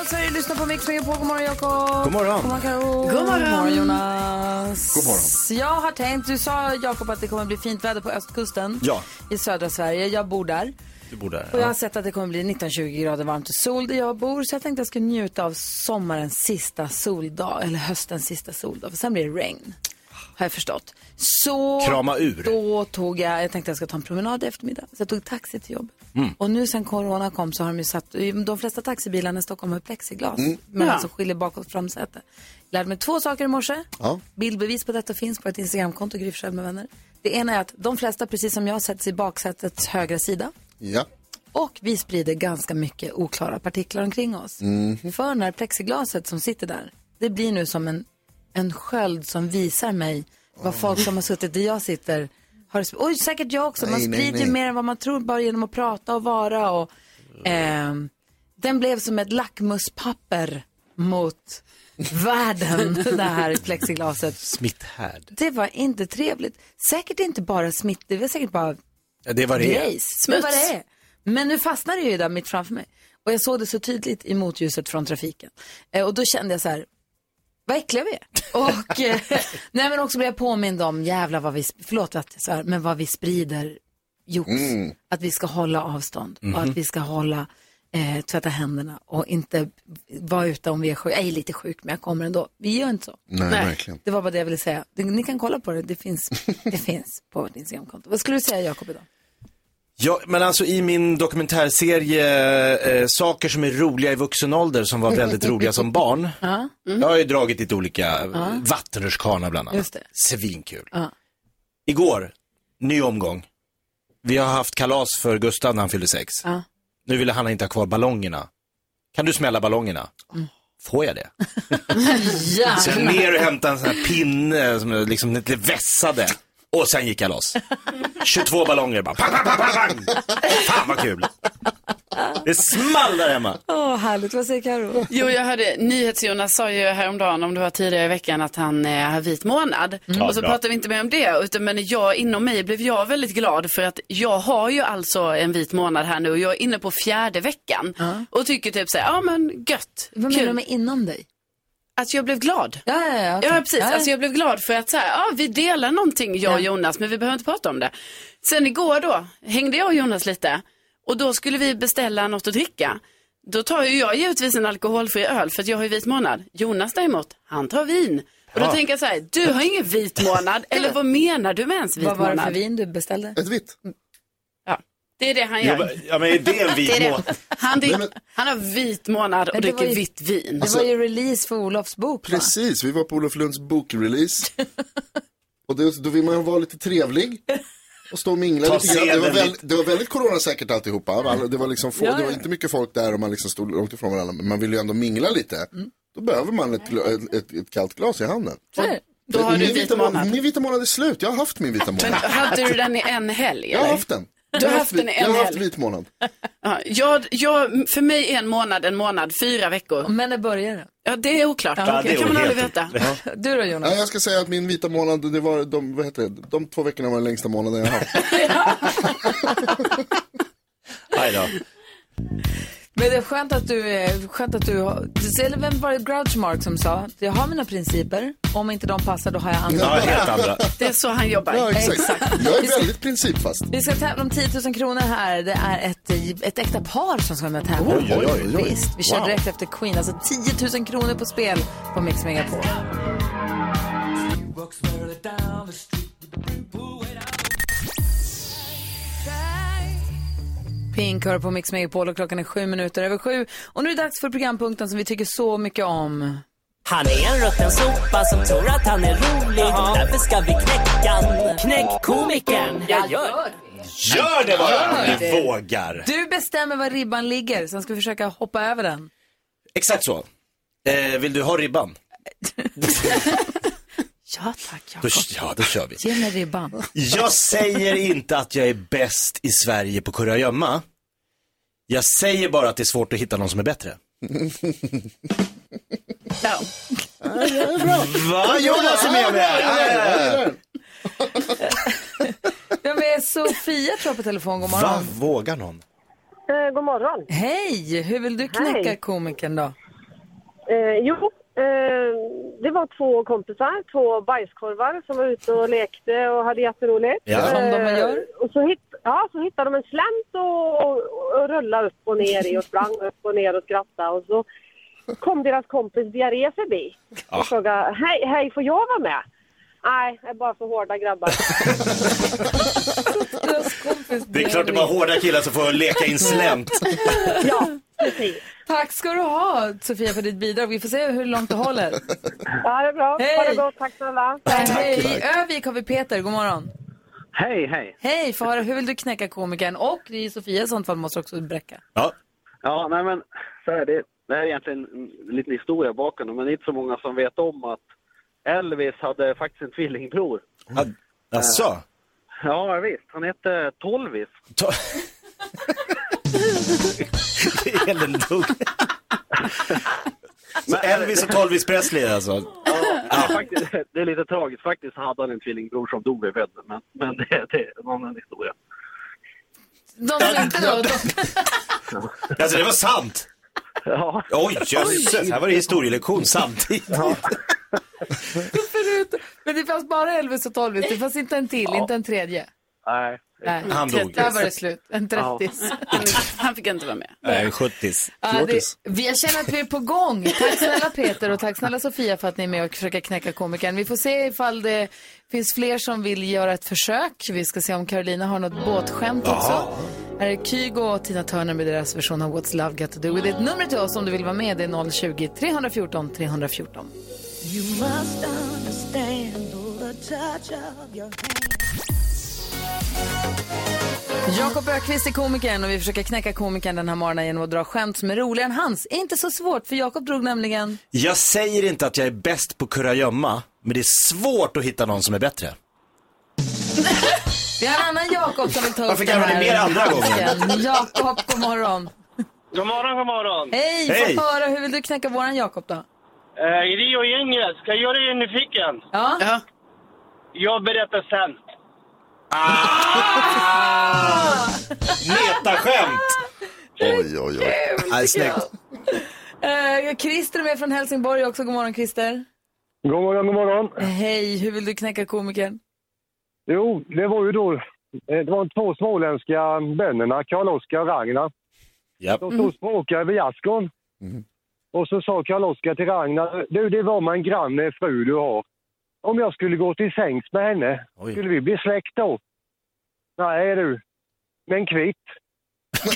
Morgon Sverige, lyssna på Mix Megapol. God morgon Jakob. God morgon. God morgon Karo. God morgon. God morgon Jonas. God morgon. Jag har tänkt, du sa Jakob att det kommer bli fint väder på östkusten Ja. i södra Sverige. Jag bor där. Du bor där. Och jag har Ja. sett att det kommer bli 19-20 grader varmt och sol där jag bor. Så jag tänkte att jag ska njuta av sommarens sista soldag, eller höstens sista soldag. För sen blir det regn, har jag förstått. Så Krama ur. då tog jag, jag tänkte att jag ska ta en promenad i eftermiddag. Så jag tog taxi till jobbet. Mm. Och nu sen corona kom så har de ju satt, de flesta taxibilarna i Stockholm har plexiglas. Mm. Men Ja. som skiljer bakåt och framsäte. Lärde mig två saker i morse. Ja. Bildbevis på detta finns på ett Instagramkonto, Gry Forssell med vänner. Det ena är att de flesta, precis som jag, sätter sig i baksätets högra sida. Ja. Och vi sprider ganska mycket oklara partiklar omkring oss. För när plexiglaset som sitter där, det blir nu som en, en sköld som visar mig vad folk som har suttit där jag sitter har Oj, säkert jag också. Man Nej, nej, sprider ju nej. mer än vad man tror bara genom att prata och vara. Och, ehm, den blev som ett lackmuspapper mot världen, det här plexiglaset. Smitthärd. Det var inte trevligt. Säkert inte bara smitt, det var säkert bara Ja, det var det grejs. Det var det är. Men nu fastnade det ju där mitt framför mig. Och jag såg det så tydligt i motljuset från trafiken. Eh, och då kände jag så här, vad äckliga vi är. Och eh, nej, men också blev jag påmind om, jävlar vad vi, förlåt att jag svär, men vad vi sprider jox. Att vi ska hålla avstånd och att vi ska hålla, eh, tvätta händerna och inte vara ute om vi är sjuka. Jag är lite sjuk men jag kommer ändå. Vi gör inte så. Nej, verkligen. Det var bara det jag ville säga. Ni kan kolla på det, det finns, det finns på vårt Instagramkonto. Vad skulle du säga Jakob idag? Ja, men alltså i min dokumentärserie eh, Saker som är roliga i vuxen ålder som var väldigt roliga som barn. Jag har ju dragit lite olika, uh. vattenrutschkana bland annat. Svinkul. Ja. Igår, ny omgång. Vi har haft kalas för Gustav när han fyllde sex. Ja. Nu ville han inte ha kvar ballongerna. Kan du smälla ballongerna? Får jag det? Ja. Sen ner och hämta en sån här pinne som är liksom lite vässade. Och sen gick jag loss. 22 ballonger bara. Pang, pang, pang, pang, pang. Fan vad kul. Det small där hemma. Åh, härligt. Vad säger Karo? Jo, jag hörde NyhetsJonas sa ju häromdagen, om det var tidigare i veckan, att han eh, har vit månad. och så pratar vi inte mer om det, utan men jag, inom mig blev jag väldigt glad för att jag har ju alltså en vit månad här nu och jag är inne på fjärde veckan. Och tycker typ så här, ja men gött, Vad menar du kul. med inom dig? Att jag blev glad. Ja, ja, ja. okej. Ja, precis. Ja, Alltså, jag blev glad för att så här, ja, vi delar någonting, jag och Ja. Jonas, men vi behöver inte prata om det. Sen igår då, hängde jag och Jonas lite och då skulle vi beställa något att dricka. Då tar ju jag givetvis en alkoholfri öl för att jag har ju vit månad. Jonas däremot, han tar vin. Och då Ja. tänker jag så här, du har ingen vit månad, eller vad menar du med ens vit Vad var det för månad? vin du beställde? Ett vitt. Ja, det är det han Ja, gör. men- ja men är det en vit månad? Han, drick, Nej, han har vit månad och Men det var dricker ju- vitt vin. Det var ju release för Olofs bok, va? Precis, vi var på Olof Lunds bokrelease. och det, då vill man vara lite trevlig. Och stå och mingla lite grann. Det var, väldigt, det var väldigt coronasäkert alltihopa. Det var, liksom få, Ja, det var ja. inte mycket folk där och man liksom stod långt ifrån varandra. Men man ville ju ändå mingla lite. Mm. Då behöver man ett, ett, ett, ett kallt glas i handen. Så. Då har du min, vit vita må- månad. min vita månad är slut. Jag har haft min vita månad. Hade du den i en helg? Jag har eller? haft den. Du har haft en Jag har haft vit månad. Ja, jag, jag, för mig är en månad en månad, fyra veckor. Men när börjar det? Ja, det är oklart. Ja, det det kan man aldrig veta. Du då Jonas? Ja, jag ska säga att min vita månad, det var de, vad heter det, de två veckorna var den längsta månaden jag har haft. Aj då. Men det är skönt att du är, skönt att du har, eller vem var det Grouch Mark som sa, jag har mina principer, om inte de passar då har jag andra. Ja, helt andra. Det är så han jobbar. Ja, exakt. Exakt. Jag är väldigt principfast. Vi ska tävla om 10 000 kronor här. Det är ett, ett äkta par som ska vara med och tävla. Oj, oj, oj, oj. Visst, vi kör Wow. direkt efter Queen. Alltså 10 000 kronor på spel på Mix Megapol. Pink hör på Mix Megapol och klockan är sju minuter över sju. Och nu är det dags för programpunkten som vi tycker så mycket om. Han är en rutten sopa som tror att han är rolig. Därför ska vi knäcka han. Knäck komikern. Jag gör Gör det bara! Gör Du det. vågar. Du bestämmer var ribban ligger, sen ska vi försöka hoppa över den. Exakt så. Eh, vill du ha ribban? Ja tack Då, ja, då kör vi. Ge mig ribban. Jag säger inte att jag är bäst i Sverige på kurragömma. Jag säger bara att det är svårt att hitta någon som är bättre. Ja. Va? Jonas är med mig! Vem är Sofia tror jag på telefon? God Va? morgon. Vågar någon? Eh, god morgon. Hej! Hur vill du knäcka Hej. komikern då? Eh, jo, eh, det var två kompisar, två bajskorvar som var ute och lekte och hade jätteroligt. Ja. Som de Eh, gör. Och så, hitt, ja, så hittade de en slänt och, och, och rullade upp och ner i och sprang upp och ner och skrattade. Och så kom deras kompis diarré förbi och frågade, hej, hej, får jag vara med? Nej, det är bara för hårda grabbar. Det är klart det är bara hårda killar som får leka in slänt. ja, precis. Tack ska du ha Sofia för ditt bidrag. Vi får se hur långt du håller. Ja, det är bra. Hej. Ha det gott. Tack snälla. Hej! I Övik har vi Peter, god morgon. Hej, hej. Hej, få höra hur vill du knäcka komikern? Och i Sofia i sånt fall måste du också bräcka. Ja. Ja, nej men så här, det, det här är egentligen en liten historia bakom det, men det är inte så många som vet om att Elvis hade faktiskt en tvillingbror. Ja, Jaså? Ja, visst. Han hette Tolvis. Ta- Elendung. Så Elvis och Elvis Presley alltså? Ja, faktiskt, det är lite tragiskt. Faktiskt hade han en tvillingbror som dog vid födseln, men, men det, det är en annan historia. De som inte då, de, Alltså det var sant? Ja, Oj, jösses, här var det historielektion samtidigt. Men det fanns bara Elvis och Tolvis, det fanns inte en till, inte en tredje. Nej. Nej. Han dog. Där var det slut, en trettis. Han fick inte vara med. Nej, 70 Ja, det, vi jag känner att vi är på gång. Tack snälla Peter och tack snälla Sofia för att ni är med och försöker knäcka komikern. Vi får se ifall det finns fler som vill göra ett försök. Vi ska se om Carolina har något båtskämt också. Här är Kygo och Tina Turner med deras version av What's Love Got To Do With It. Numret till oss om du vill vara med det är 020-314 314. Jakob Ökvist är komikern och vi försöker knäcka komikern den här morgonen genom att dra skämt som är roligare än hans. Är inte så svårt för Jakob drog nämligen... Jag säger inte att jag är bäst på kurragömma, men det är svårt att hitta någon som är bättre. Vi har en annan Jakob som vill ta upp Varför kan man här det mer andra gången. Jakob, god morgon. God morgon, god morgon. Hej, Hej. få höra, hur vill du knäcka våran Jakob då? Eh, Rio-gänget, ska jag göra er nyfiken? Ja? Ja. Jag berättar sen. Metaskämt! Oj, oj, oj. Nej, snyggt. Eh, Christer är med från Helsingborg också. God morgon Christer. God morgon, god morgon. Hej, hur vill du knäcka komikern? Jo, det var ju då, eh, det var två småländska bönderna, Karl-Oskar och Ragnar. Ja. De stod och språkade vid gärdsgården. Och så sa Karl-Oskar till Ragnar, du det var man granne fru du har. Om jag skulle gå till sängs med henne, Oj. skulle vi bli släkt då? Nej du, men kvitt.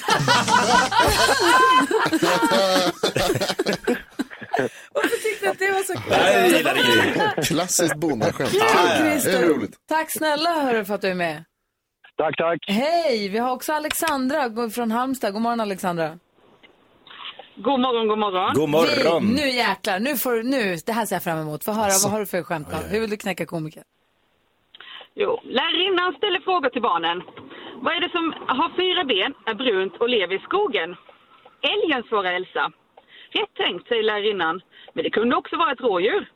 Varför tyckte du att det var så kul? Nej, jag gillar det. Klassiskt bondaskämt. Kul, Christer. Tack snälla hörru för att du är med. Tack, tack. Hej, vi har också Alexandra från Halmstad. God morgon Alexandra. God morgon, god morgon. God morgon. Vi, nu jäklar, nu får nu, det här ser jag fram emot. Få höra, vad har du för skämt då? Hur vill du knäcka komiker? Jo, lärarinnan ställer frågor till barnen. Vad är det som har fyra ben, är brunt och lever i skogen? Älgen, svarar Elsa. Rätt tänkt, säger lärarinnan. Men det kunde också vara ett rådjur.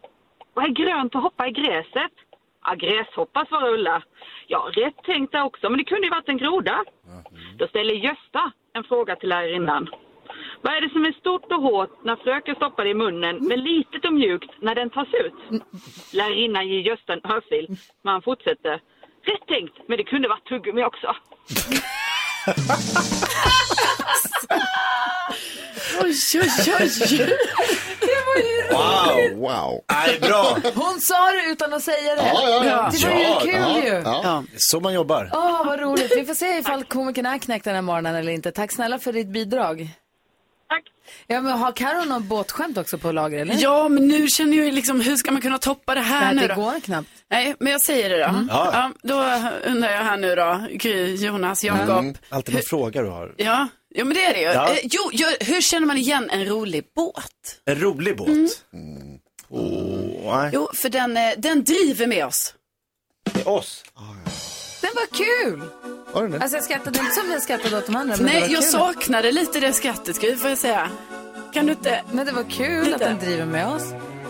Vad är grönt och hoppar i gräset? Ja, gräshoppa, svarar Ulla. Ja, rätt tänkt där också, men det kunde ju varit en groda. Då ställer Gösta en fråga till lärarinnan. Vad är det som är stort och hårt när fröken stoppar det i munnen, men litet och mjukt när den tas ut? Lärarinnan ger Gösta en örfil, men han fortsätter. Rätt tänkt, men det kunde varit tuggummi också. Oj, oj, oj. Wow. Wow. Nej, bra. Hon sa det utan att säga det. Ja, ja, ja. Det var ju Ja, kul ja, ju. ja. Det så man jobbar. Åh, vad roligt. Vi får se ifall komikern är knäckt den här morgonen eller inte. Tack snälla för ditt bidrag. Tack. Ja, men har Karo någon båtskämt också på lager eller? Ja, men nu känner jag ju liksom, hur ska man kunna toppa det här Nej, nu det då? går knappt. Nej, men jag säger det då. Mm. Ja. Ja, då undrar jag här nu då, Gry, Jonas, Jakob. Mm. Alltid någon fråga du har. Ja, ja, men det är det ju. Ja. Eh, jo, jag, hur känner man igen en rolig båt? En rolig båt. Mm. Åh, nej. Jo, för den, eh, den driver med oss. Det är oss. Den var kul! Var? Alltså jag skrattade inte som jag skrattade åt de andra. Men det Nej, var jag kul. saknade lite det skrattet, Gry, får jag säga. Kan du inte? Men det var kul Lite. att den driver med oss.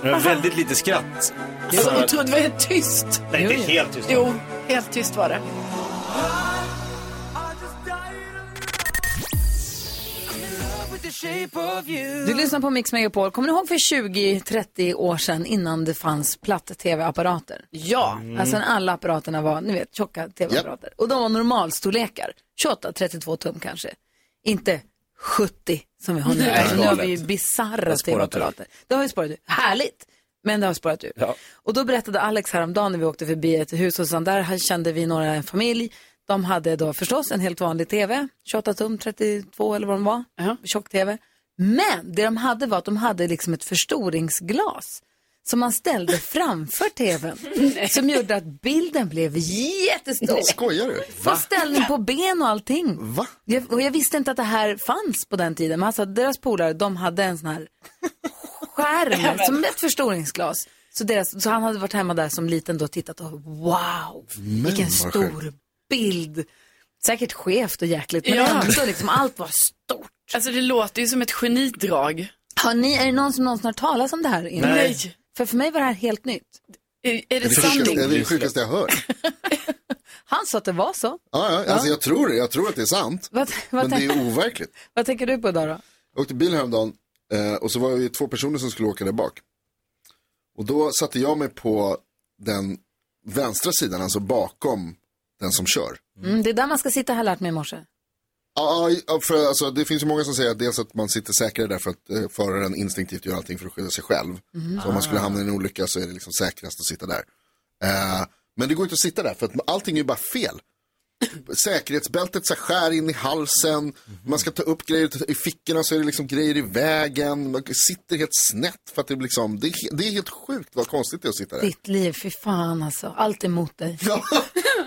Det var väldigt lite skratt. Jag trodde det var helt tyst. Nej, det är helt tyst. Jo, helt tyst var det. Du lyssnar på Mix Megapol. Kommer ni ihåg för 20-30 år sedan innan det fanns platt-tv-apparater? Ja. Alltså när alla apparaterna var, ni vet, tjocka tv-apparater. Och de var normalstorlekar. 28-32 tum kanske. Inte 70 som vi har nu. Nej, Alltså, nu har vi ju bisarra tv-apparater. Det har ju spårat ur. Härligt! Men det har spårat ur. Ja. Och då berättade Alex häromdagen när vi åkte förbi ett hus hos honom. Där kände vi några en familj. De hade då förstås en helt vanlig tv, 28 tum, 32 eller vad de var, tjock-tv. Men det de hade var att de hade liksom ett förstoringsglas som man ställde framför tvn. som gjorde att bilden blev jättestor. Skojar du? Få ställning på ben och allting. Va? Jag, och jag visste inte att det här fanns på den tiden. Men alltså, deras polare, de hade en sån här skärm, som ett förstoringsglas. Så, deras, så han hade varit hemma där som liten då och tittat och wow, vilken vad stor bild. Säkert skevt och jäkligt, men Ja. ändå liksom allt var stort. Alltså det låter ju som ett genidrag. Har ni, är det någon som någonsin har talas om det här innan? Nej. För för mig var det här helt nytt. Är, är Det det är det sjukaste, sanning? det är det sjukaste jag hört. Han sa att det var så. Ja, ja, alltså jag tror det. Jag tror att det är sant. Vad, vad, Men det är overkligt. vad tänker du på idag då? Jag åkte bil häromdagen eh, och så var vi två personer som skulle åka där bak. Och då satte jag mig på den vänstra sidan, alltså bakom den som kör. Mm, det är där man ska sitta, har lärt mig i morse. Ja, för alltså, det finns ju många som säger att dels att man sitter säkrare därför att eh, föraren instinktivt gör allting för att skydda sig själv. Så om man skulle hamna i en olycka så är det liksom säkrast att sitta där. Eh, men det går inte att sitta där för att allting är ju bara fel. Säkerhetsbältet så skär in i halsen, man ska ta upp grejer i fickorna så är det liksom grejer i vägen, man sitter helt snett för att det blir liksom, det är, det är helt sjukt vad konstigt det är att sitta där. Ditt liv, fy fan alltså. Allt emot dig. Ja,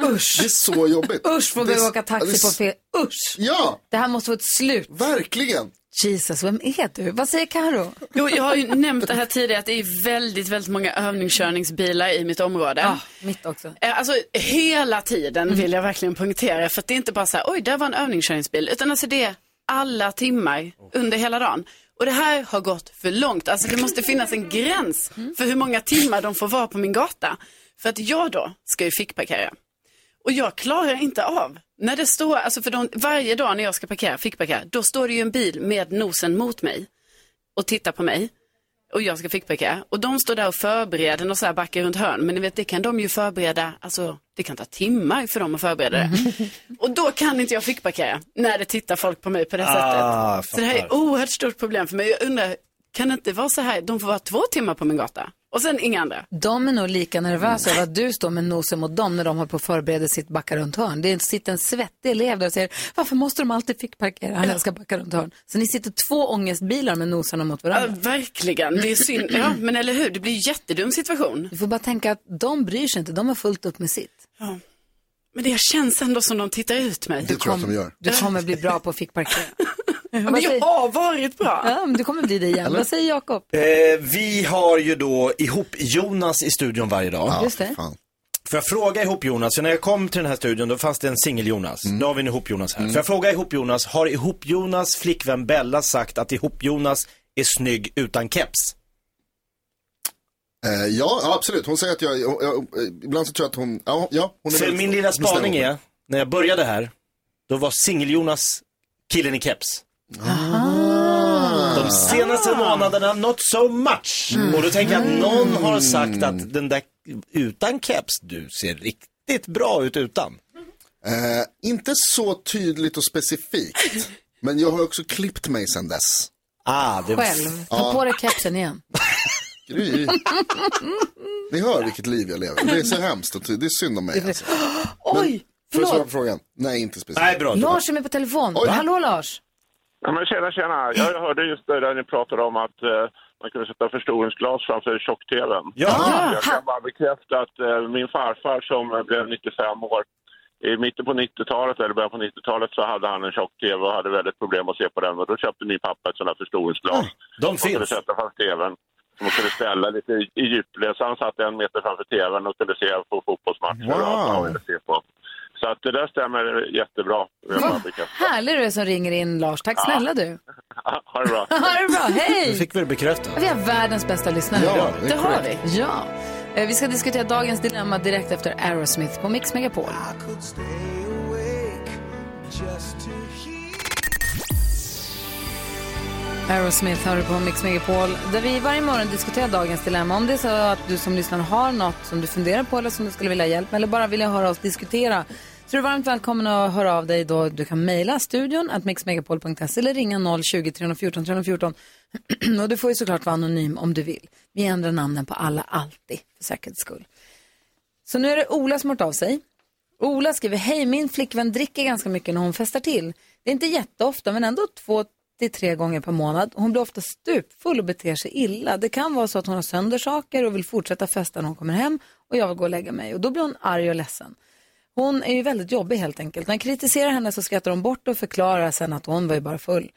Usch. Det är så jobbigt. Usch, vi s- åka taxi på fel. Usch! Ja, Det här måste få ett slut. verkligen. Jesus, vem är du? Vad säger Karo? Jo, jag har ju nämnt det här tidigare att det är väldigt, väldigt många övningskörningsbilar i mitt område. Ja, mitt också. Eh, Alltså hela tiden vill jag verkligen poängtera för att det är inte bara så här, oj där var en övningskörningsbil, utan alltså det är alla timmar under hela dagen. Och det här har gått för långt, alltså det måste finnas en gräns för hur många timmar de får vara på min gata. För att jag då ska ju fickparkera. Och jag klarar inte av, när det står, alltså för de, varje dag när jag ska parkera, fickparkera, då står det ju en bil med nosen mot mig och tittar på mig. Och jag ska fickparkera. Och de står där och förbereder och så här backar runt hörn. Men ni vet, det kan de ju förbereda, alltså det kan ta timmar för dem att förbereda det. Och då kan inte jag fickparkera när det tittar folk på mig på det Ah, sättet. Så det här är ett oerhört stort problem för mig. Jag undrar, kan det inte vara så här, de får vara två timmar på min gata och sen inga andra? De är nog lika nervösa över att du står med nosen mot dem när de håller på att förbereda sitt backa runt hörn. Det sitter en svettig elev där och säger varför måste de alltid fick parkera? Han älskar backa runt hörn. Så ni sitter två ångestbilar med nosarna mot Ja, varandra. verkligen, det är synd. Ja, men eller hur, det blir en jättedum situation. Du får bara tänka att de bryr sig inte, de har fullt upp med sitt. Ja. Men det känns ändå som de tittar ut mig. Det tror jag att de gör. Du kommer bli bra på att fick parkera. Men jag säger- har varit bra. Ja, men du kommer bli det igen. Vad säger Jakob? Eh, vi har ju då ihop Jonas i studion varje dag. Ja, Just det. fan. Får jag fråga ihop Jonas, för när jag kom till den här studion då fanns det en singel-Jonas. Nu har vi en ihop-Jonas här. Får jag fråga ihop Jonas, har ihop-Jonas flickvän Bella sagt att ihop-Jonas är snygg utan keps? Eh, ja, absolut. Hon säger att jag, jag, jag ibland så tror jag att hon, ja, ja hon är För min lilla spaning är, när jag började här, då var singel-Jonas killen i keps. De senaste månaderna, not so much. Och då tänker jag att någon har sagt att den där utan keps, du ser riktigt bra ut utan. Eh, inte så tydligt och specifikt. Men jag har också klippt mig sedan dess. Ah, det Själv. Ta på dig kepsen igen. Gry. Ni hör vilket liv jag lever. Det är så hemskt och det är synd om mig. Alltså. Oj, Får jag svara förlåt. på frågan? Nej, inte specifikt. Nej, bra. Lars är med på telefon. Oj. Hallå Lars. Ja, men tjena, tjena. Jag hörde just det där ni pratade om att eh, man kunde sätta förstoringsglas framför tjock-tvn. Ja. Jag kan bara bekräfta att eh, min farfar som blev 95 år, i mitten på 90-talet eller början på 90-talet så hade han en tjock-tv och hade väldigt problem att se på den. Och då köpte min pappa ett sånt här förstoringsglas. De Man kunde finns. sätta framför tvn. Som man kunde ställa lite i, i djupled. Så han satt en meter framför tvn och kunde se på fotbollsmatcher och allt han ville se på. Så att det där stämmer jättebra. vill jag bara bekräfta. Härlig du är som ringer in Lars. Tack snälla du. Ha det bra. Ha det bra, hej! Nu fick vi det bekräftat. Vi har världens bästa lyssnare. Ja, det det har vi. Ja. Eh, Vi ska diskutera dagens dilemma direkt efter Aerosmith på Mix Megapol. Aerosmith hör du på Mix Megapol där vi varje morgon diskuterar dagens dilemma. Om det är så att du som lyssnar har något som du funderar på eller som du skulle vilja ha hjälp med eller bara vill höra oss diskutera så är du varmt välkommen att höra av dig då. Du kan mejla studion att mixmegapol.se eller ringa 020-314 314. och du får ju såklart vara anonym om du vill. Vi ändrar namnen på alla alltid för säkerhets skull. Så nu är det Ola som har hört av sig. Ola skriver, hej min flickvän dricker ganska mycket när hon festar till. Det är inte jätteofta men ändå två tre gånger per månad. Hon blir ofta stupfull och beter sig illa. Det kan vara så att hon har sönder saker och vill fortsätta festa när hon kommer hem och jag vill gå och lägga mig. Och då blir hon arg och ledsen. Hon är ju väldigt jobbig helt enkelt. När jag kritiserar henne så skrattar hon bort och förklarar sen att hon var ju bara full.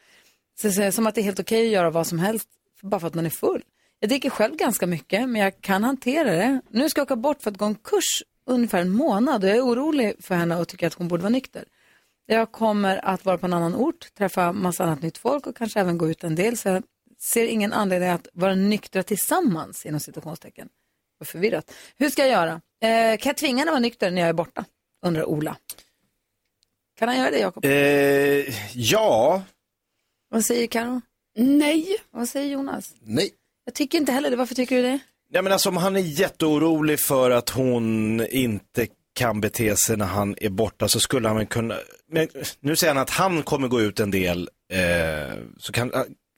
Så, så, som att det är helt okej att göra vad som helst bara för att man är full. Jag dricker själv ganska mycket men jag kan hantera det. Nu ska jag åka bort för att gå en kurs ungefär en månad och jag är orolig för henne och tycker att hon borde vara nykter. Jag kommer att vara på en annan ort, träffa massa annat nytt folk och kanske även gå ut en del. Så jag ser ingen anledning att vara nyktra tillsammans inom situationstecken. Vad förvirrat. Hur ska jag göra? Eh, kan jag tvinga henne att vara nykter när jag är borta? Undrar Ola. Kan han göra det Jakob? Eh, ja, Vad säger Karo? Nej. Vad säger Jonas? Nej. Jag tycker inte heller det. Varför tycker du det? Ja, men alltså, om han är jätteorolig för att hon inte kan bete sig när han är borta så skulle han väl kunna, men nu säger han att han kommer gå ut en del, eh, så kan,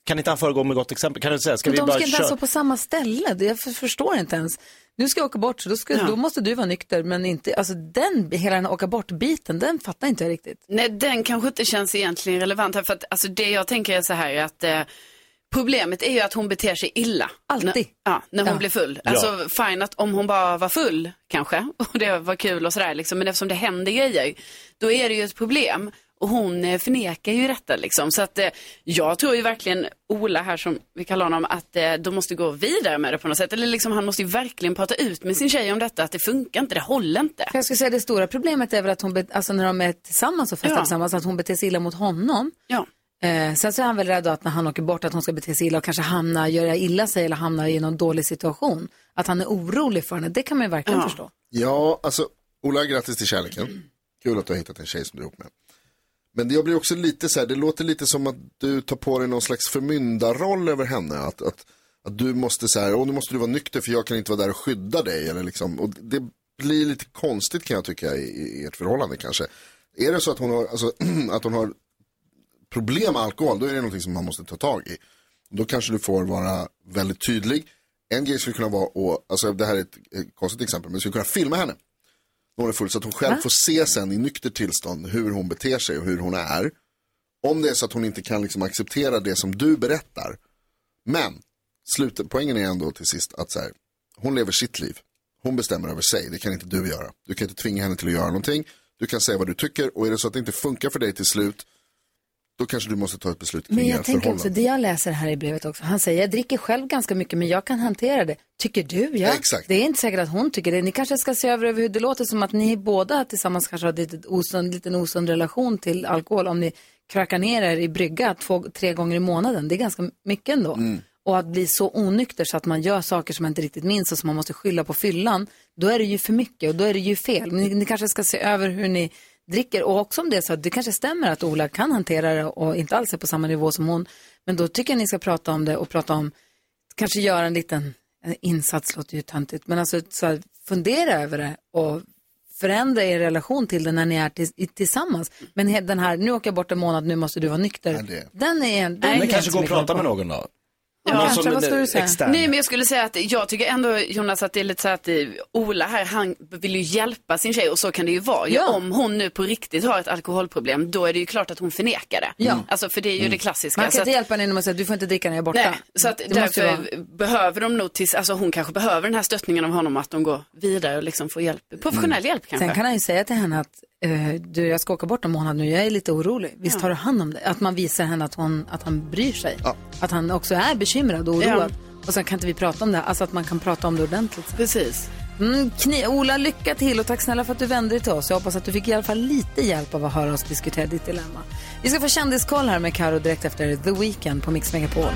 kan inte han föregå med gott exempel? Kan du säga, ska Men vi de bara ska inte ens vara på samma ställe. Jag för- förstår inte ens. Nu ska jag åka bort så då, ska, Ja. då måste du vara nykter. Men inte, alltså den, hela den åka bort-biten, den fattar inte jag riktigt. Nej, den kanske inte känns egentligen relevant här. För att, alltså, det jag tänker är så här att eh, problemet är ju att hon beter sig illa. Alltid. När, ja, när hon Ja. blir full. Ja. Alltså fine att om hon bara var full kanske och det var kul och sådär liksom. Men eftersom det händer grejer, då är det ju ett problem. Och hon eh, förnekar ju detta liksom. Så att eh, jag tror ju verkligen Ola här som vi kallar honom att eh, de måste gå vidare med det på något sätt. Eller liksom han måste ju verkligen prata ut med sin tjej om detta. Att det funkar inte, det håller inte. För jag skulle säga det stora problemet är väl att hon, alltså när de är tillsammans och festar Ja. tillsammans, att hon beter sig illa mot honom. Ja. Eh, sen så är han väl rädd att när han åker bort att hon ska bete sig illa och kanske hamna, göra illa sig eller hamna i någon dålig situation. Att han är orolig för henne, det kan man ju verkligen Ja. förstå. Ja, alltså Ola, grattis till kärleken. Kul att du har hittat en tjej som du är ihop med. Men jag blir också lite så här, det låter lite som att du tar på dig någon slags förmyndarroll över henne. Att, att, att du måste så här, åh nu måste du vara nykter för jag kan inte vara där och skydda dig. Eller liksom, och det blir lite konstigt kan jag tycka i, i ert förhållande kanske. Är det så att hon har, alltså, att hon har problem med alkohol, då är det någonting som man måste ta tag i. Då kanske du får vara väldigt tydlig. En grej skulle kunna vara, att, alltså det här är ett, ett konstigt exempel, men du skulle kunna filma henne. När hon är full, så att hon själv får se sen i nykter tillstånd hur hon beter sig och hur hon är. Om det är så att hon inte kan liksom acceptera det som du berättar. Men slutet, poängen är ändå till sist att så här, hon lever sitt liv. Hon bestämmer över sig, det kan inte du göra. Du kan inte tvinga henne till att göra någonting. Du kan säga vad du tycker och är det så att det inte funkar för dig till slut, då kanske du måste ta ett beslut kring Men jag tänker också, det jag läser här i brevet också, han säger jag dricker själv ganska mycket men jag kan hantera det. Tycker du? Ja. Exakt. Det är inte säkert att hon tycker det. Ni kanske ska se över över hur det låter som att ni båda tillsammans kanske har en liten osund, liten osund relation till alkohol om ni krökar ner er i brygga två, tre gånger i månaden. Det är ganska mycket ändå. Mm. Och att bli så onykter så att man gör saker som man inte riktigt minns och som man måste skylla på fyllan, då är det ju för mycket och då är det ju fel. Men ni, ni kanske ska se över hur ni dricker och också om det så att det kanske stämmer att Ola kan hantera det och inte alls är på samma nivå som hon. Men då tycker jag ni ska prata om det och prata om, kanske göra en liten en insats, låter ju töntigt, men alltså så här, fundera över det och förändra er relation till det när ni är tillsammans. Men den här, nu åker jag bort en månad, nu måste du vara nykter. Ja, det- Den är en, den Men är kanske gå och prata med någon då. Kanske, vad ska du säga? Nej, men jag skulle säga att jag tycker ändå, Jonas, att det är lite så att eh, Ola här, han vill ju hjälpa sin tjej och så kan det ju vara. Ja. Om hon nu på riktigt har ett alkoholproblem, då är det ju klart att hon förnekar det. Ja. Alltså, för det är ju Mm. det klassiska. Man kan så inte att- hjälpa henne genom att säga du får inte dricka när jag är borta. Nej, så att Det därför behöver de nog tills, alltså hon kanske behöver den här stöttningen av honom att de går vidare och liksom får hjälp, professionell hjälp kanske. Sen kan han ju säga till henne att eh, du, jag ska åka bort en månad nu, jag är lite orolig. Visst Ja. tar du hand om det? Att man visar henne att, hon, att han bryr sig. Att han också är bekymrad och oroad. Och sen kan inte vi prata om det, alltså att man kan prata om det ordentligt. sen. Precis. Mm, Ola, lycka till och tack snälla för att du vände dig till oss. Jag hoppas att du fick i alla fall lite hjälp av att höra oss diskutera ditt dilemma. Vi ska få kändiskoll här med Karo direkt efter The Weeknd på Mix Megapol.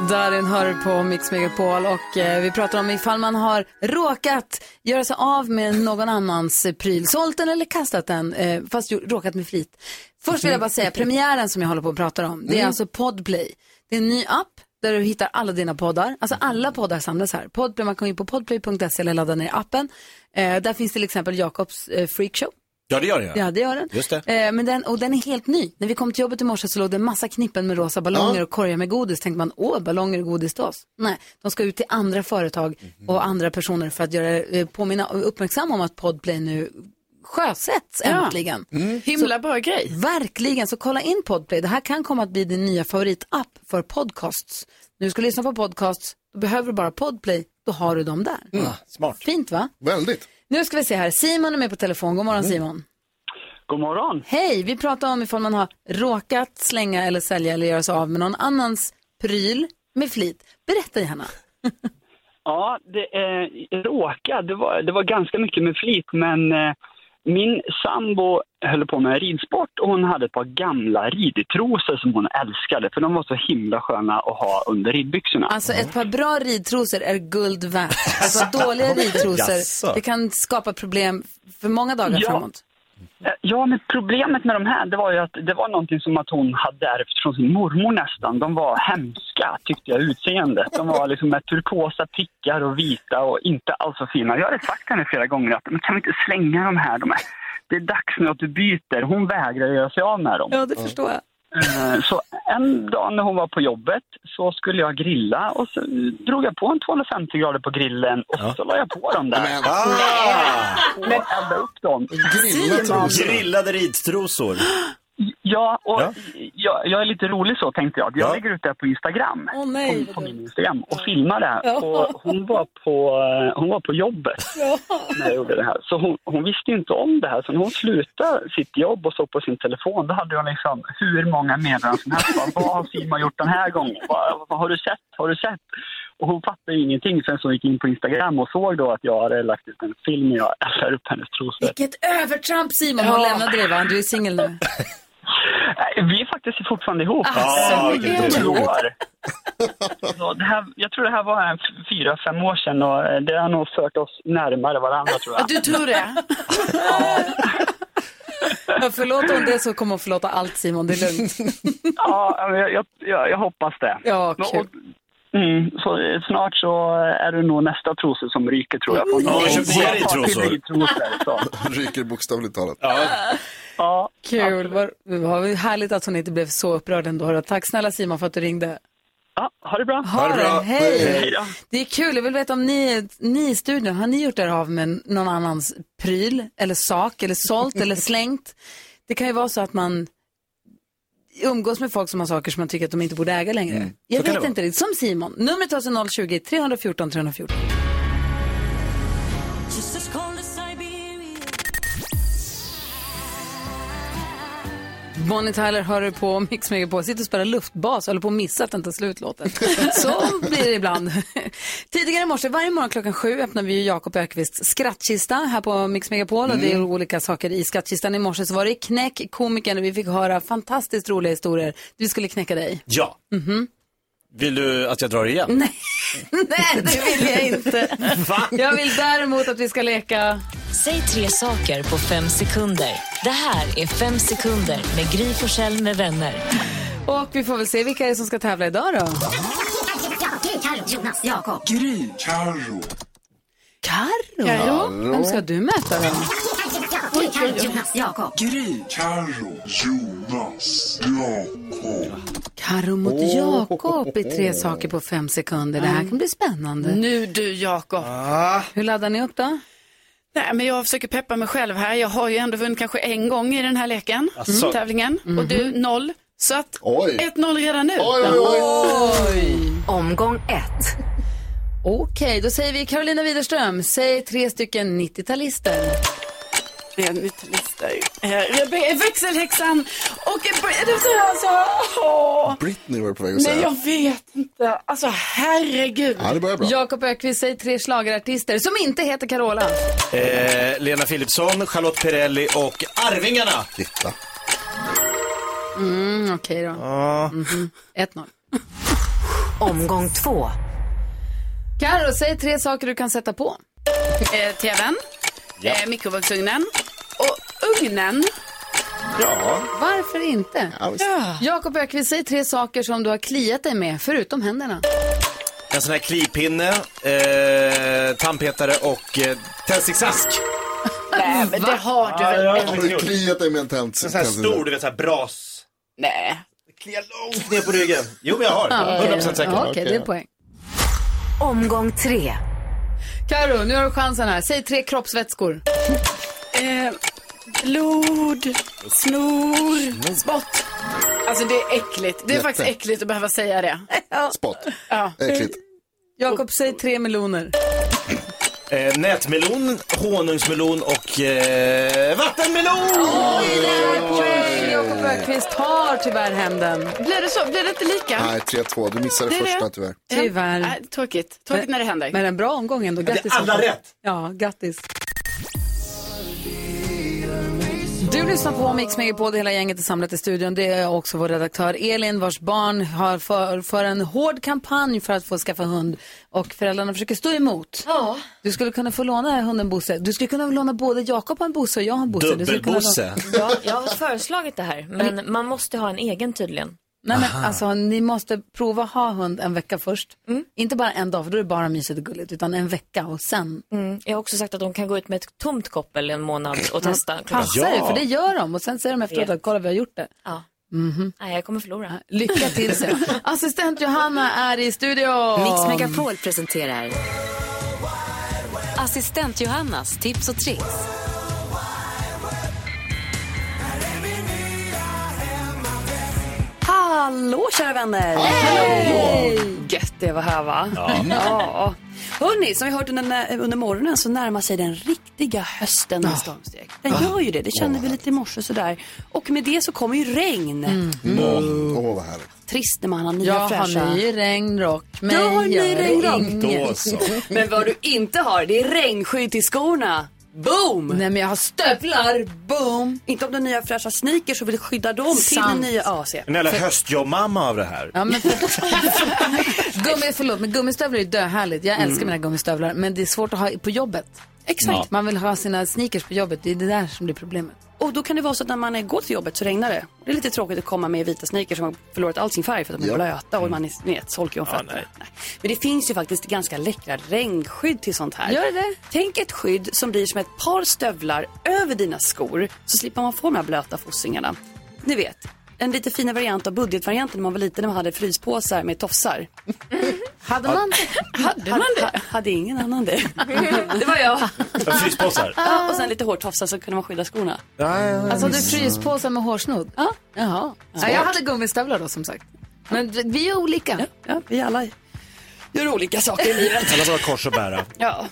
Darin hör på Mix Megapol och eh, vi pratar om ifall man har råkat göra sig av med någon annans pryl, sålt den eller kastat den, eh, fast ju, råkat med flit. Först vill jag bara säga premiären som jag håller på att prata om, det är Mm. alltså Podplay. Det är en ny app där du hittar alla dina poddar. Alltså alla poddar samlas här. Podplay, man kan gå in på podplay.se eller ladda ner appen. Eh, där finns till exempel Jakobs eh, freakshow. Ja, det gör det. Ja, det gör den. Just det. Eh, men den, och den är helt ny. När vi kom till jobbet i morse så låg det en massa knippen med rosa ballonger Ja. och korgar med godis. Tänkte man, åh, ballonger och godis till oss. Nej, de ska ut till andra företag Mhm. och andra personer för att göra, eh, påminna och uppmärksamma om att Podplay nu sjösätts Ja. äntligen. Himla bra grej. Verkligen, så kolla in Podplay. Det här kan komma att bli din nya favoritapp för podcasts. Du ska lyssna på podcasts, då behöver du bara Podplay, då har du dem där. Mm. Smart. Fint va? Väldigt. Nu ska vi se här, Simon är med på telefon. God morgon Simon. God morgon. Hej, vi pratar om ifall man har råkat slänga eller sälja eller göra sig av med någon annans pryl med flit. Berätta gärna. Ja, det eh, råka. Det var, det var ganska mycket med flit, men eh, min sambo höll på med ridsport och hon hade ett par gamla ridtrosor som hon älskade, för de var så himla sköna att ha under ridbyxorna. Alltså ett par bra ridtrosor är guld värt. Par dåliga ridtrosor, det kan skapa problem för många dagar Ja. framåt. Eh, ja, men problemet med de här, det var ju att det var någonting som att hon hade ärvt från sin mormor nästan. De var hemska, tyckte jag, utseendet. De var liksom med turkosa prickar och vita och inte alls så fina. Jag hade sagt henne flera gånger att men kan vi inte slänga de här? De är, det är dags nu att du byter. Hon vägrar göra sig av med dem. Ja, det förstår jag. Eh, Så en dag när hon var på jobbet så skulle jag grilla och så drog jag på en 250 grader på grillen och så la jag på dem där. Ah! Och eldade upp dem. Grillade ridtrosor. Ja, och Ja. Jag, jag är lite rolig så tänkte jag. Jag Ja. lägger ut det här på Instagram. Åh, nej, på, på min Instagram och filmar det här. Ja. Och hon, var på, eh, hon var på jobbet när jag gjorde det här. Så hon, hon visste ju inte om det här. Så när hon slutade sitt jobb och såg på sin telefon, då hade hon liksom hur många meddelanden som helst. Bara, Vad har Simon gjort den här gången? Vad, vad har du sett? Har du sett? Och hon fattade ingenting förrän hon gick in på Instagram och såg då att jag hade lagt ut en film när jag eldar upp hennes trosor. Vilket övertramp Simon, hon lämnade dig va? Du är singel nu. Nej, Vi är faktiskt fortfarande ihop. Alltså, Eh, vilket år. Så det här, jag tror det här var en fyra, fem år sedan och eh, det har nog fört oss närmare varandra tror jag. Du tror det? Ja, förlåt om det så kommer hon förlåta allt Simon, det är lugnt. Ja, jag, jag, jag, jag hoppas det. Ja, kul. och- Mm, så eh, snart så är det nog nästa trosor som ryker tror jag. Ja, köp till ridtrosor, så. Ryker bokstavligt talat. Ja, Kul, vad, vad härligt att hon inte blev så upprörd ändå. då. Tack snälla Simon för att du ringde. Ja, ha det bra. Ha, det, hej. Hej då. Det är kul, jag vill veta om ni, ni i studion, har ni gjort er av med någon annans pryl eller sak eller sålt eller slängt? Det kan ju vara så att man umgås med folk som har saker som man tycker att de inte borde äga längre. Jag Mm. Det vet inte riktigt. Som Simon. Numret är alltså 020 314 314. Bonnie Tyler hör du på Mix Megapol, sitter och spelar luftbas, håller på att missa att den tar slut låten. Så blir det ibland. Tidigare i morse, varje morgon klockan sju öppnar vi Jakob Ökvists skrattkista här på Mix Megapol och det är olika saker i skattkistan. I morse så var det knäck komikern och vi fick höra fantastiskt roliga historier. Vi skulle knäcka dig. Ja. Mhm. Vill du att jag drar igen? Nej, Nej det vill jag inte. Jag vill däremot att vi ska leka Säg tre saker på fem sekunder. Det här är Fem sekunder med Gry Forssell med vänner. och vi får väl se vilka är som ska tävla idag då. Jonas, Jakob. Gry. Carro. Carro? Carro. Vem ska du möta då? Gry, Carro, Jonas, Jakob. Gry, Carro, Jonas, Jakob. Karo mot Jakob i tre saker på fem sekunder. Det här kan bli spännande. Nu du Jakob. Hur laddar ni upp då? Nej, men jag försöker peppa mig själv här. Jag har ju ändå vunnit kanske en gång i den här leken, Asså. tävlingen. Och Mhm. du noll. Så att Oj. 1-0 redan nu. Oj. Omgång ett. Okej, då säger vi Carolina Widerström. Säg tre stycken 90-talister. Tre 90-talister. Eh, Växelhäxan och... Alltså, åh. Britney var på väg att Nej, säga. jag vet inte. Alltså herregud. Ja, det börjar bra. Jakob Ökvist, säg tre schlagerartister som inte heter Carola. Eh, Lena Philipsson, Charlotte Perrelli och Arvingarna. Titta. Mm, Okej då. Mhm. 1-0. Omgång två. Karo, säg tre saker du kan sätta på. Eh, TVn, Ja. eh, mikrovågsugnen och ugnen. Ja. Varför inte? Ja. Jakob Ökvist, säg tre saker som du har kliat dig med, förutom händerna. En sån här klipinne, eh, tandpetare och eh, tändsticksask. Nej, men det har du Ja, väl ja, inte? Har du kliat dig med en tänd? En sån här stor, du vet såhär bras. Nej. Kliar långt ner på ryggen. Jo, men jag har. Ja, okej. 100% säker. Ja, Okej, det är poäng. Omgång tre. Karo, nu har du chansen här. Säg tre kroppsvätskor. Eh, blod, snor, spott. Alltså det är äckligt. Det är Jätte. faktiskt äckligt att behöva säga det. Spott. Ja. Äckligt. Jakob, säg tre meloner. Eh, nätmelon, honungsmelon och eh, vattenmelon! Poäng. Jakob Ökvist har tyvärr händen. Blir det så? Blir det inte lika? Nej, 3-2. Du missade Det är första det. tyvärr. Tyvärr. Nej, tråkigt. Tråkigt när det händer. Men en bra omgång ändå. Grattis. alla Jakob. rätt. Ja, grattis. Du lyssnar på Mix Megapol, det hela gänget är samlat i studion. Det är också vår redaktör Elin vars barn har för, för en hård kampanj för att få skaffa hund och föräldrarna försöker stå emot. Ja. Du skulle kunna få låna hunden Bosse. Du skulle kunna låna både Jakob har en Bosse och jag har en Bosse. Du skulle kunna Dubbelbosse. Ja, jag har föreslagit det här, men man måste ha en egen tydligen. Nej men alltså ni måste prova ha hund en vecka först. Inte bara en dag för då är det bara mysigt och gulligt utan en vecka och sen. Mm. Jag har också sagt att de kan gå ut med ett tomt koppel en månad och testa. Passa dig för det gör de och sen säger de efteråt att kolla vi har gjort det. Ja. Mhm. Nej, jag kommer förlora. Lycka till. Assistent Johanna är i studion. Mix Megapol presenterar Assistent Johannas tips och tricks. Hallå kära vänner! Hej! Gött det var här va? Ja. Hörni, som vi hört under, under morgonen så närmar sig den riktiga hösten med stormsteg. Den gör ju det, det kände vi lite i morse sådär. Och med det så kommer ju regn. Åh, åh, vad härligt. Trist när man har nya Jag fräscha... har ny regnrock. Men Du har ny regnrock. Men vad du inte har, det är regnskydd till skorna. Boom! Nej men jag har stövlar. Boom. Inte om den nya fräscha sneakers och vill skydda dem till Sant. den nya AC. En jävla höstjobb-mamma av det här. Ja, men Gummi, förlåt, men gummistövlar är döhärligt. Jag älskar mina gummistövlar, men det är svårt att ha på jobbet. Exakt. Man vill ha sina sneakers på jobbet, det är det där som blir problemet. Och då kan det vara så att när man är- går till jobbet så regnar det. Det är lite tråkigt att komma med vita sneakers som har förlorat all sin färg för att de är Ja. blöta och man är vet, solkig om fötterna. nej. Men det finns ju faktiskt ganska läckra regnskydd till sånt här. Gör det det? Tänk ett skydd som blir som ett par stövlar över dina skor så slipper man få de här blöta fossingarna. Ni vet, en lite fina variant av budgetvarianten när man var liten när man hade fryspåsar med tofsar. Hade man? Hade man det? Hade ingen annan det. det var jag. Fryspåsar. Ja, och sen lite hårtofsar så kunde man skydda skorna. Alltså du fryspåsar med hårsnodd? Ja. Jaha. Ja, jag hade gummistövlar då som sagt. Men vi är olika. Ja, ja, vi alla gör olika saker i livet. Alla bara kors att bära. Ja.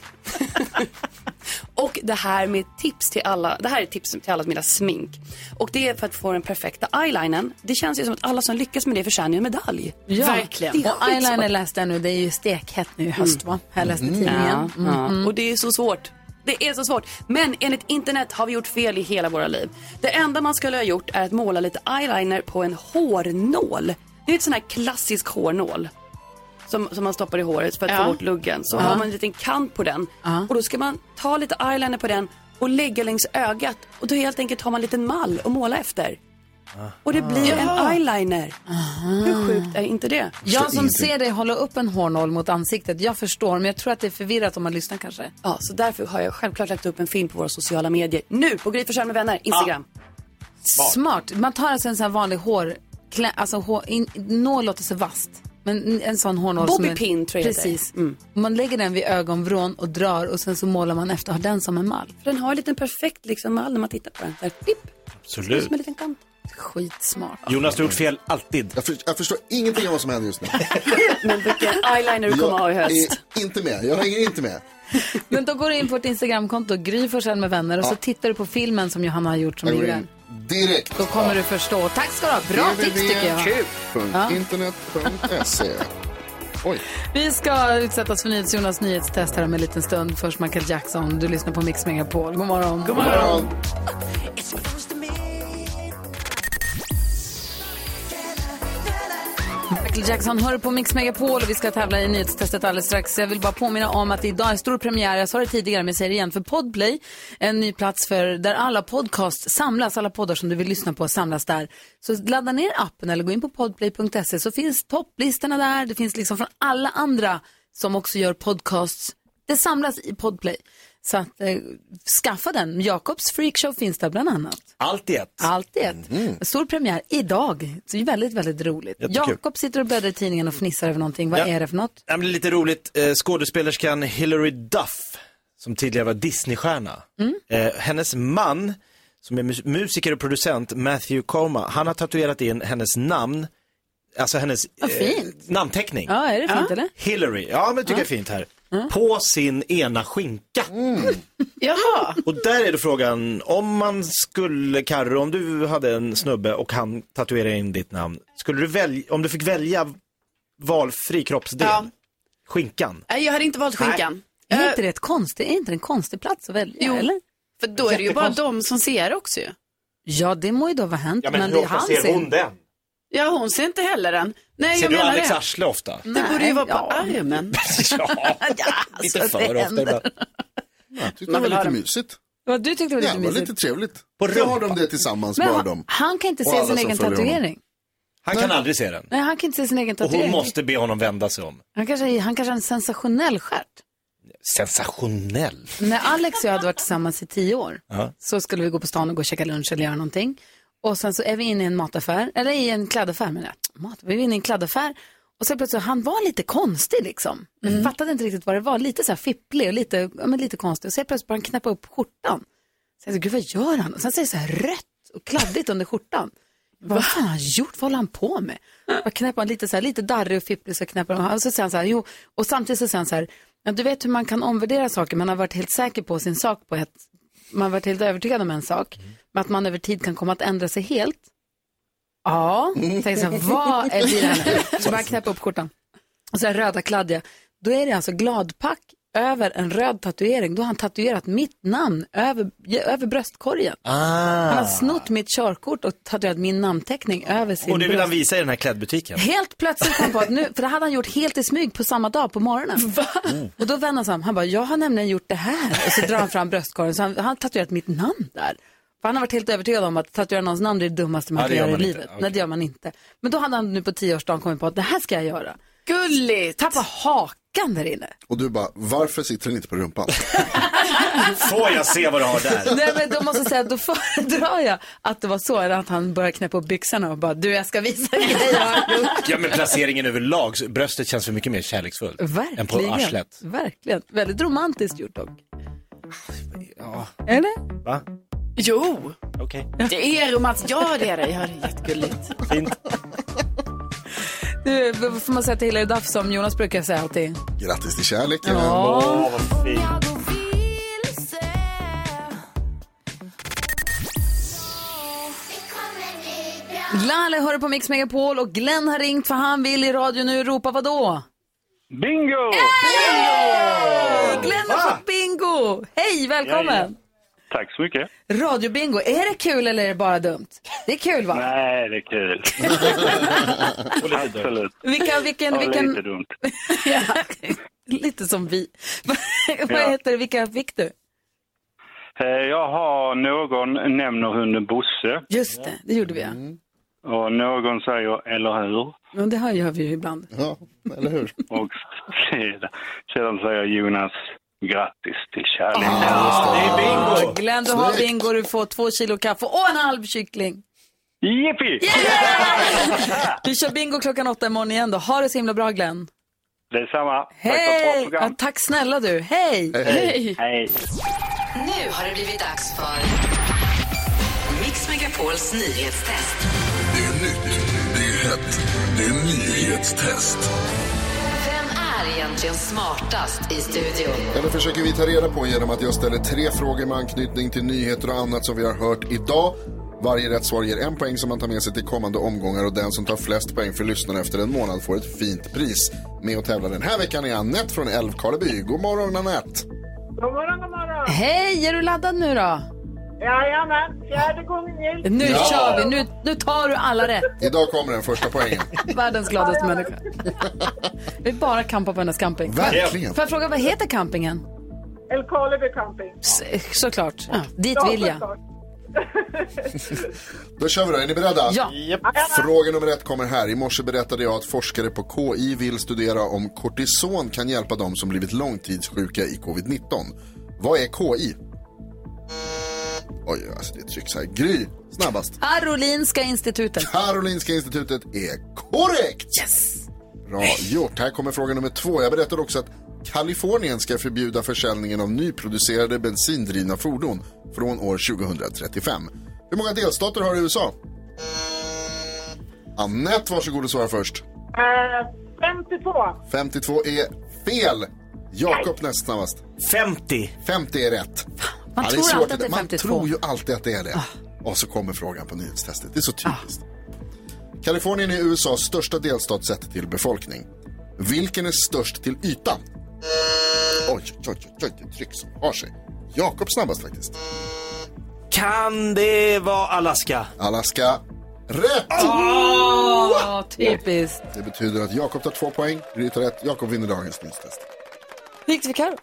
Och det här med tips till alla, det här är tips till alla mina smink. Och det är för att få den perfekta eyelinern. Det känns ju som att alla som lyckas med det förtjänar ju en medalj. Ja, Verkligen. Och eyeliner läste jag nu, det är ju stekhett nu i höst va? Här läste Ja, tidningen. ja. Mhm. Och det är så svårt. Det är så svårt. Men enligt internet har vi gjort fel i hela våra liv. Det enda man skulle ha gjort är att måla lite eyeliner på en hårnål. Det är ett sån här klassisk hårnål. Som, som man stoppar i håret för att Ja. få bort luggen. Så Ja. har man en liten kant på den. Ja. Och då ska man ta lite eyeliner på den och lägga längs ögat. Och då helt enkelt har man en liten mall att måla efter. Och det blir en eyeliner. Hur sjukt är inte det? Jag som ser dig hålla upp en hårnål mot ansiktet, jag förstår, men jag tror att det är förvirrat om man lyssnar kanske. Ja, så därför har jag självklart lagt upp en film på våra sociala medier. Nu på Gry Forssell med vänner, Instagram. Smart. Man tar alltså en sån här vanlig hår, klä, alltså hår, in, nål låter så vasst. Men en sån hårnål Bobby som är, pin, tror jag Precis. Mm. Man lägger den vid ögonvrån och drar och sen så målar man efter, har den som en mall. För den har en liten perfekt liksom mall när man tittar på den. Där, klipp, Absolut. som en liten kant. Skitsmart. Jonas, du har gjort fel alltid. Jag, för, jag förstår ingenting av vad som händer just nu. Men vilken eyeliner du kommer ha i höst. är inte med. Jag hänger inte med. Men då går du in på vårt Instagramkonto, Gry Forssell med vänner och så Ja. tittar du på filmen som Johanna har gjort som Jag ligger. Direkt. Då kommer du förstå. Tack ska du ha. Bra tips tycker jag. Ja. Internet.se. Oj. Vi ska utsättas för nyhets Jonas nyhetstest här om en liten stund. Först Michael Jackson. Du lyssnar på Mix Megapol. God morgon. God morgon. Michael Jackson hör på Mix Megapol och vi ska tävla i nyhetstestet alldeles strax. Jag vill bara påminna om att idag är stor premiär, jag sa det tidigare men jag säger det igen, för Podplay. En ny plats för där alla podcast samlas, alla poddar som du vill lyssna på samlas där. Så ladda ner appen eller gå in på podplay.se så finns topplistorna där. Det finns liksom från alla andra som också gör podcasts. Det samlas i Podplay. Så att, eh, skaffa den. Jakobs freakshow finns där bland annat. Allt i ett. Allt i ett. Stor premiär idag. Så det är väldigt, väldigt roligt. Jättekul. Jakob sitter och bläddrar i tidningen och fnissar över någonting. Vad Ja. är det för något? Ja, men det är lite roligt. Eh, Skådespelerskan Hilary Duff, som tidigare var Disneystjärna. Mm. Eh, hennes man, som är mus- musiker och producent, Matthew Coma, han har tatuerat in hennes namn, alltså hennes Vad fint. namnteckning. Ja, är det fint eller? Hillary, ja men tycker jag är fint här. På sin ena skinka. Jaha. Och där är det frågan, om man skulle, Karro, om du hade en snubbe och han tatuerade in ditt namn, skulle du välja, om du fick välja valfri kroppsdel, Ja. skinkan? Nej, jag hade inte valt skinkan. Är inte det ett konstigt, är inte det en konstig plats att välja? Jo, eller? För då är det ju bara de som ser också ju. Ja, det må ju då vara hänt. Ja men, men hur ofta han ser ser- hon den? Ja, hon ser inte heller den. Nej, Ser jag du menar Alex det. arsle ofta? Det borde ju vara på ja. armen. ja, lite alltså, för det ofta ibland. Jag tyckte Man det var lite mysigt. Vad du tyckte det var Ja, lite det var mysigt? lite trevligt. På Så har de det tillsammans, Men bara han, de. han kan inte se sin egen följer honom. tatuering. Han kan aldrig se den. Nej, han kan inte se sin egen Och hon tatuering. måste be honom vända sig om. Han kanske, han kanske har en sensationell stjärt. Sensationell. När Alex och jag hade varit tillsammans i tio år Ja. så skulle vi gå på stan och gå och käka lunch eller göra någonting. Och sen så är vi inne i en mataffär, eller i en klädaffär menar jag. Mat, vi är inne i en klädaffär och så plötsligt, han var lite konstig liksom. Jag fattade inte riktigt vad det var, lite så här fipplig och lite, ja, men lite konstig. Och så helt plötsligt började han knäppa upp skjortan. Så jag tänkte, gud vad gör han? Och sen säger det så här rött och kladdigt under skjortan. Bara, vad fan har han gjort? Vad håller han på med? Bara knäpper han lite så här, lite darrig och fipplig så knäpper han. Och så säger han så här, jo, och samtidigt så säger han så här, ja, du vet hur man kan omvärdera saker, man har varit helt säker på sin sak på ett, man varit helt övertygad om en sak, men att man över tid kan komma att ändra sig helt. Ja, tänker så här, vad är det här nu? Så bara knäppa upp skjortan. Och så här röda kladdiga. Då är det alltså gladpack över en röd tatuering. Då har han tatuerat mitt namn över, över bröstkorgen. Han har snott mitt körkort och tatuerat min namnteckning över sin Och det vill han bröst. visa i den här klädbutiken. Helt plötsligt kom han på att nu, för det hade han gjort helt i smyg på samma dag på morgonen. Mm. Och då vände han sig om, han bara, jag har nämligen gjort det här. Och så drar han fram bröstkorgen, så han, han har tatuerat mitt namn där. För han har varit helt övertygad om att tatuera någons namn är det dummaste man Ja, kan gör göra i livet. Okej. Nej, det gör man inte. Men då hade han nu på tioårsdagen kommit på att det här ska jag göra. Gulligt! Tappa hakan där inne. Och du bara, varför sitter den inte på rumpan? Får jag se vad du har där? Nej men då måste jag säga, då föredrar jag att det var så, eller att han började knäppa upp byxorna och bara, du jag ska visa dig grejer jag har gjort. Ja men placeringen överlag, bröstet känns för mycket mer kärleksfullt. Än på Verkligen. arslet. Verkligen. Väldigt romantiskt gjort dock. Ja. Eller? Va? Jo, Okej. det är romantiskt. Ja, det är det. Ja, det är jättegulligt. Fint. Du, vad får man säga till Hilary Duff som Jonas brukar säga alltid? Grattis till kärleken. Ja. Åh, vad fint. Lalle hör på Mix Megapol och Glenn har ringt för han vill i radio nu ropa vadå? Bingo! Hey! Glenn har fått bingo! Hej, välkommen! Tack så mycket. Radiobingo, är det kul eller är det bara dumt? Det är kul va? Nej, det är kul. Absolut. Vilka, vilken, Ja, vilken... lite dumt. ja, lite som vi. Vad Ja. heter det, vilka fick du? Eh, Jag har någon nämner hunden Bosse Just det, det gjorde vi ja. och någon säger eller hur. Men det här gör vi ju ibland. Ja, eller hur? Och sedan, sedan säger Jonas grattis till kärleken. Ah, Glenn, du har bingo. Du får två kilo kaffe och en halv kyckling. Jippi! Vi kör bingo klockan åtta imorgon igen då. Ha det så himla bra Glenn. Detsamma. Tack Hej! program. Ja, tack snälla du. Hej! Hej. Hej. Nu har det blivit dags för Mix Megapols nyhetstest. Det är nytt, det är hett, det är nyhetstest. Egentligen smartast i studion? Ja, det försöker vi ta reda på genom att jag ställer tre frågor med anknytning till nyheter och annat som vi har hört idag. Varje rätt svar ger en poäng som man tar med sig till kommande omgångar och den som tar flest poäng för lyssnarna efter en månad får ett fint pris. Med och tävla den här veckan är Annette från Älvkarleby. God morgon Annette! God morgon, god morgon. Hej, är du laddad nu då? Jajamän, fjärde gången gillt. Nu Ja. kör vi. Nu, nu tar du alla rätt. Idag kommer den första poängen. Världens gladaste människa. Vi bara kampar på hennes camping. Verkligen. Får jag fråga, vad heter campingen? Älvkarleby camping. S- Såklart. Ja, dit Ja, vill jag. såklart. Då kör vi då, är ni beredda? Ja. Fråga nummer ett kommer här. I morse berättade jag att forskare på KI vill studera om kortison kan hjälpa dem som blivit långtidssjuka i covid-19. Vad är KI? Oj, alltså det trycks här. Gry, snabbast. Karolinska institutet. Karolinska institutet är korrekt! Yes! Bra gjort. Här kommer fråga nummer två. Jag berättade också att Kalifornien ska förbjuda försäljningen av nyproducerade bensindrivna fordon från år 2035. Hur många delstater har USA? Annette, varsågod och svara först. Eh, 52. 52 är fel. Jakob näst snabbast. 50. 50 är rätt. Man Ja, tror alltid att det är Man 52. tror ju alltid att det är det. Och så kommer frågan på nyhetstestet. Det är så typiskt. Kalifornien är USAs största delstat sett till befolkning. Vilken är störst till yta? Oj, oj, oj, oj, det tryck som har sig. Jakob snabbast faktiskt. Kan det vara Alaska? Alaska. Rätt! Åh, typiskt. Det betyder att Jakob tar två poäng, Gry tar rätt. Jakob vinner dagens nyhetstest. Hur gick det för Karo?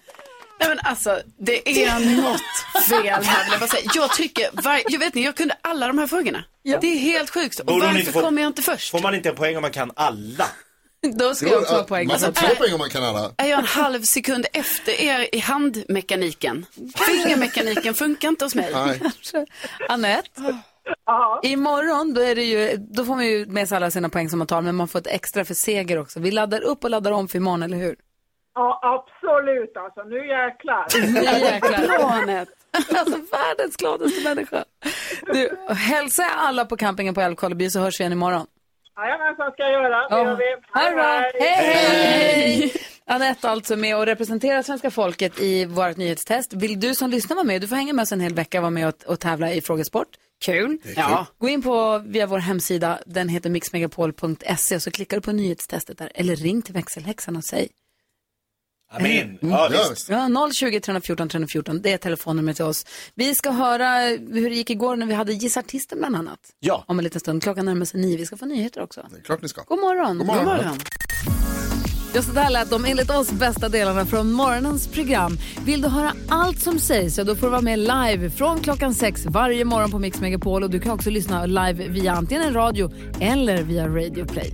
Nej men alltså, det är något fel här vill jag bara säga. Jag tycker, var, jag vet inte, jag kunde alla de här frågorna. Det är helt sjukt. Och Borde varför inte få- kommer jag inte först? Får man inte en poäng om man kan alla? Då ska jag också ha poäng. Man får Alltså, två poäng om man kan alla. Är jag en halv sekund efter er i handmekaniken? Fingermekaniken funkar inte hos mig. Nej. Anette, imorgon då, är det ju, då får man ju med sig alla sina poäng som man tar, men man får ett extra för seger också. Vi laddar upp och laddar om för imorgon, eller hur? Ja, absolut alltså. Nu jäklar. Nu jäklar. Anette. Alltså världens gladaste människa. Du, hälsa alla på campingen på Älvkarleby så hörs vi igen imorgon. Jajamensan ska jag göra. Det gör vi. Ha det bra. Hej, hej! Anette alltså med och representerar svenska folket i vårt nyhetstest. Vill du som lyssnar vara med, du får hänga med oss en hel vecka och vara med och, och tävla i frågesport. Kul. Ja. Gå in på via vår hemsida, den heter mixmegapol.se och så klickar du på nyhetstestet där. Eller ring till växelhäxan och säg. Amen. Mm, Ja, ja, visst. Ja, 020 314 314, det är telefonnumret till oss. Vi ska höra hur det gick igår när vi hade Gissa Artisten bland annat. Ja. Om en liten stund. Klockan närmar sig nio. Vi ska få nyheter också. Det är klart ni ska. God morgon. God morgon. Ja, så där lät de enligt oss bästa delarna från morgonens program. Vill du höra allt som sägs så då får du vara med live från klockan sex varje morgon på Mix Megapol och du kan också lyssna live via antingen en radio eller via Radio Play.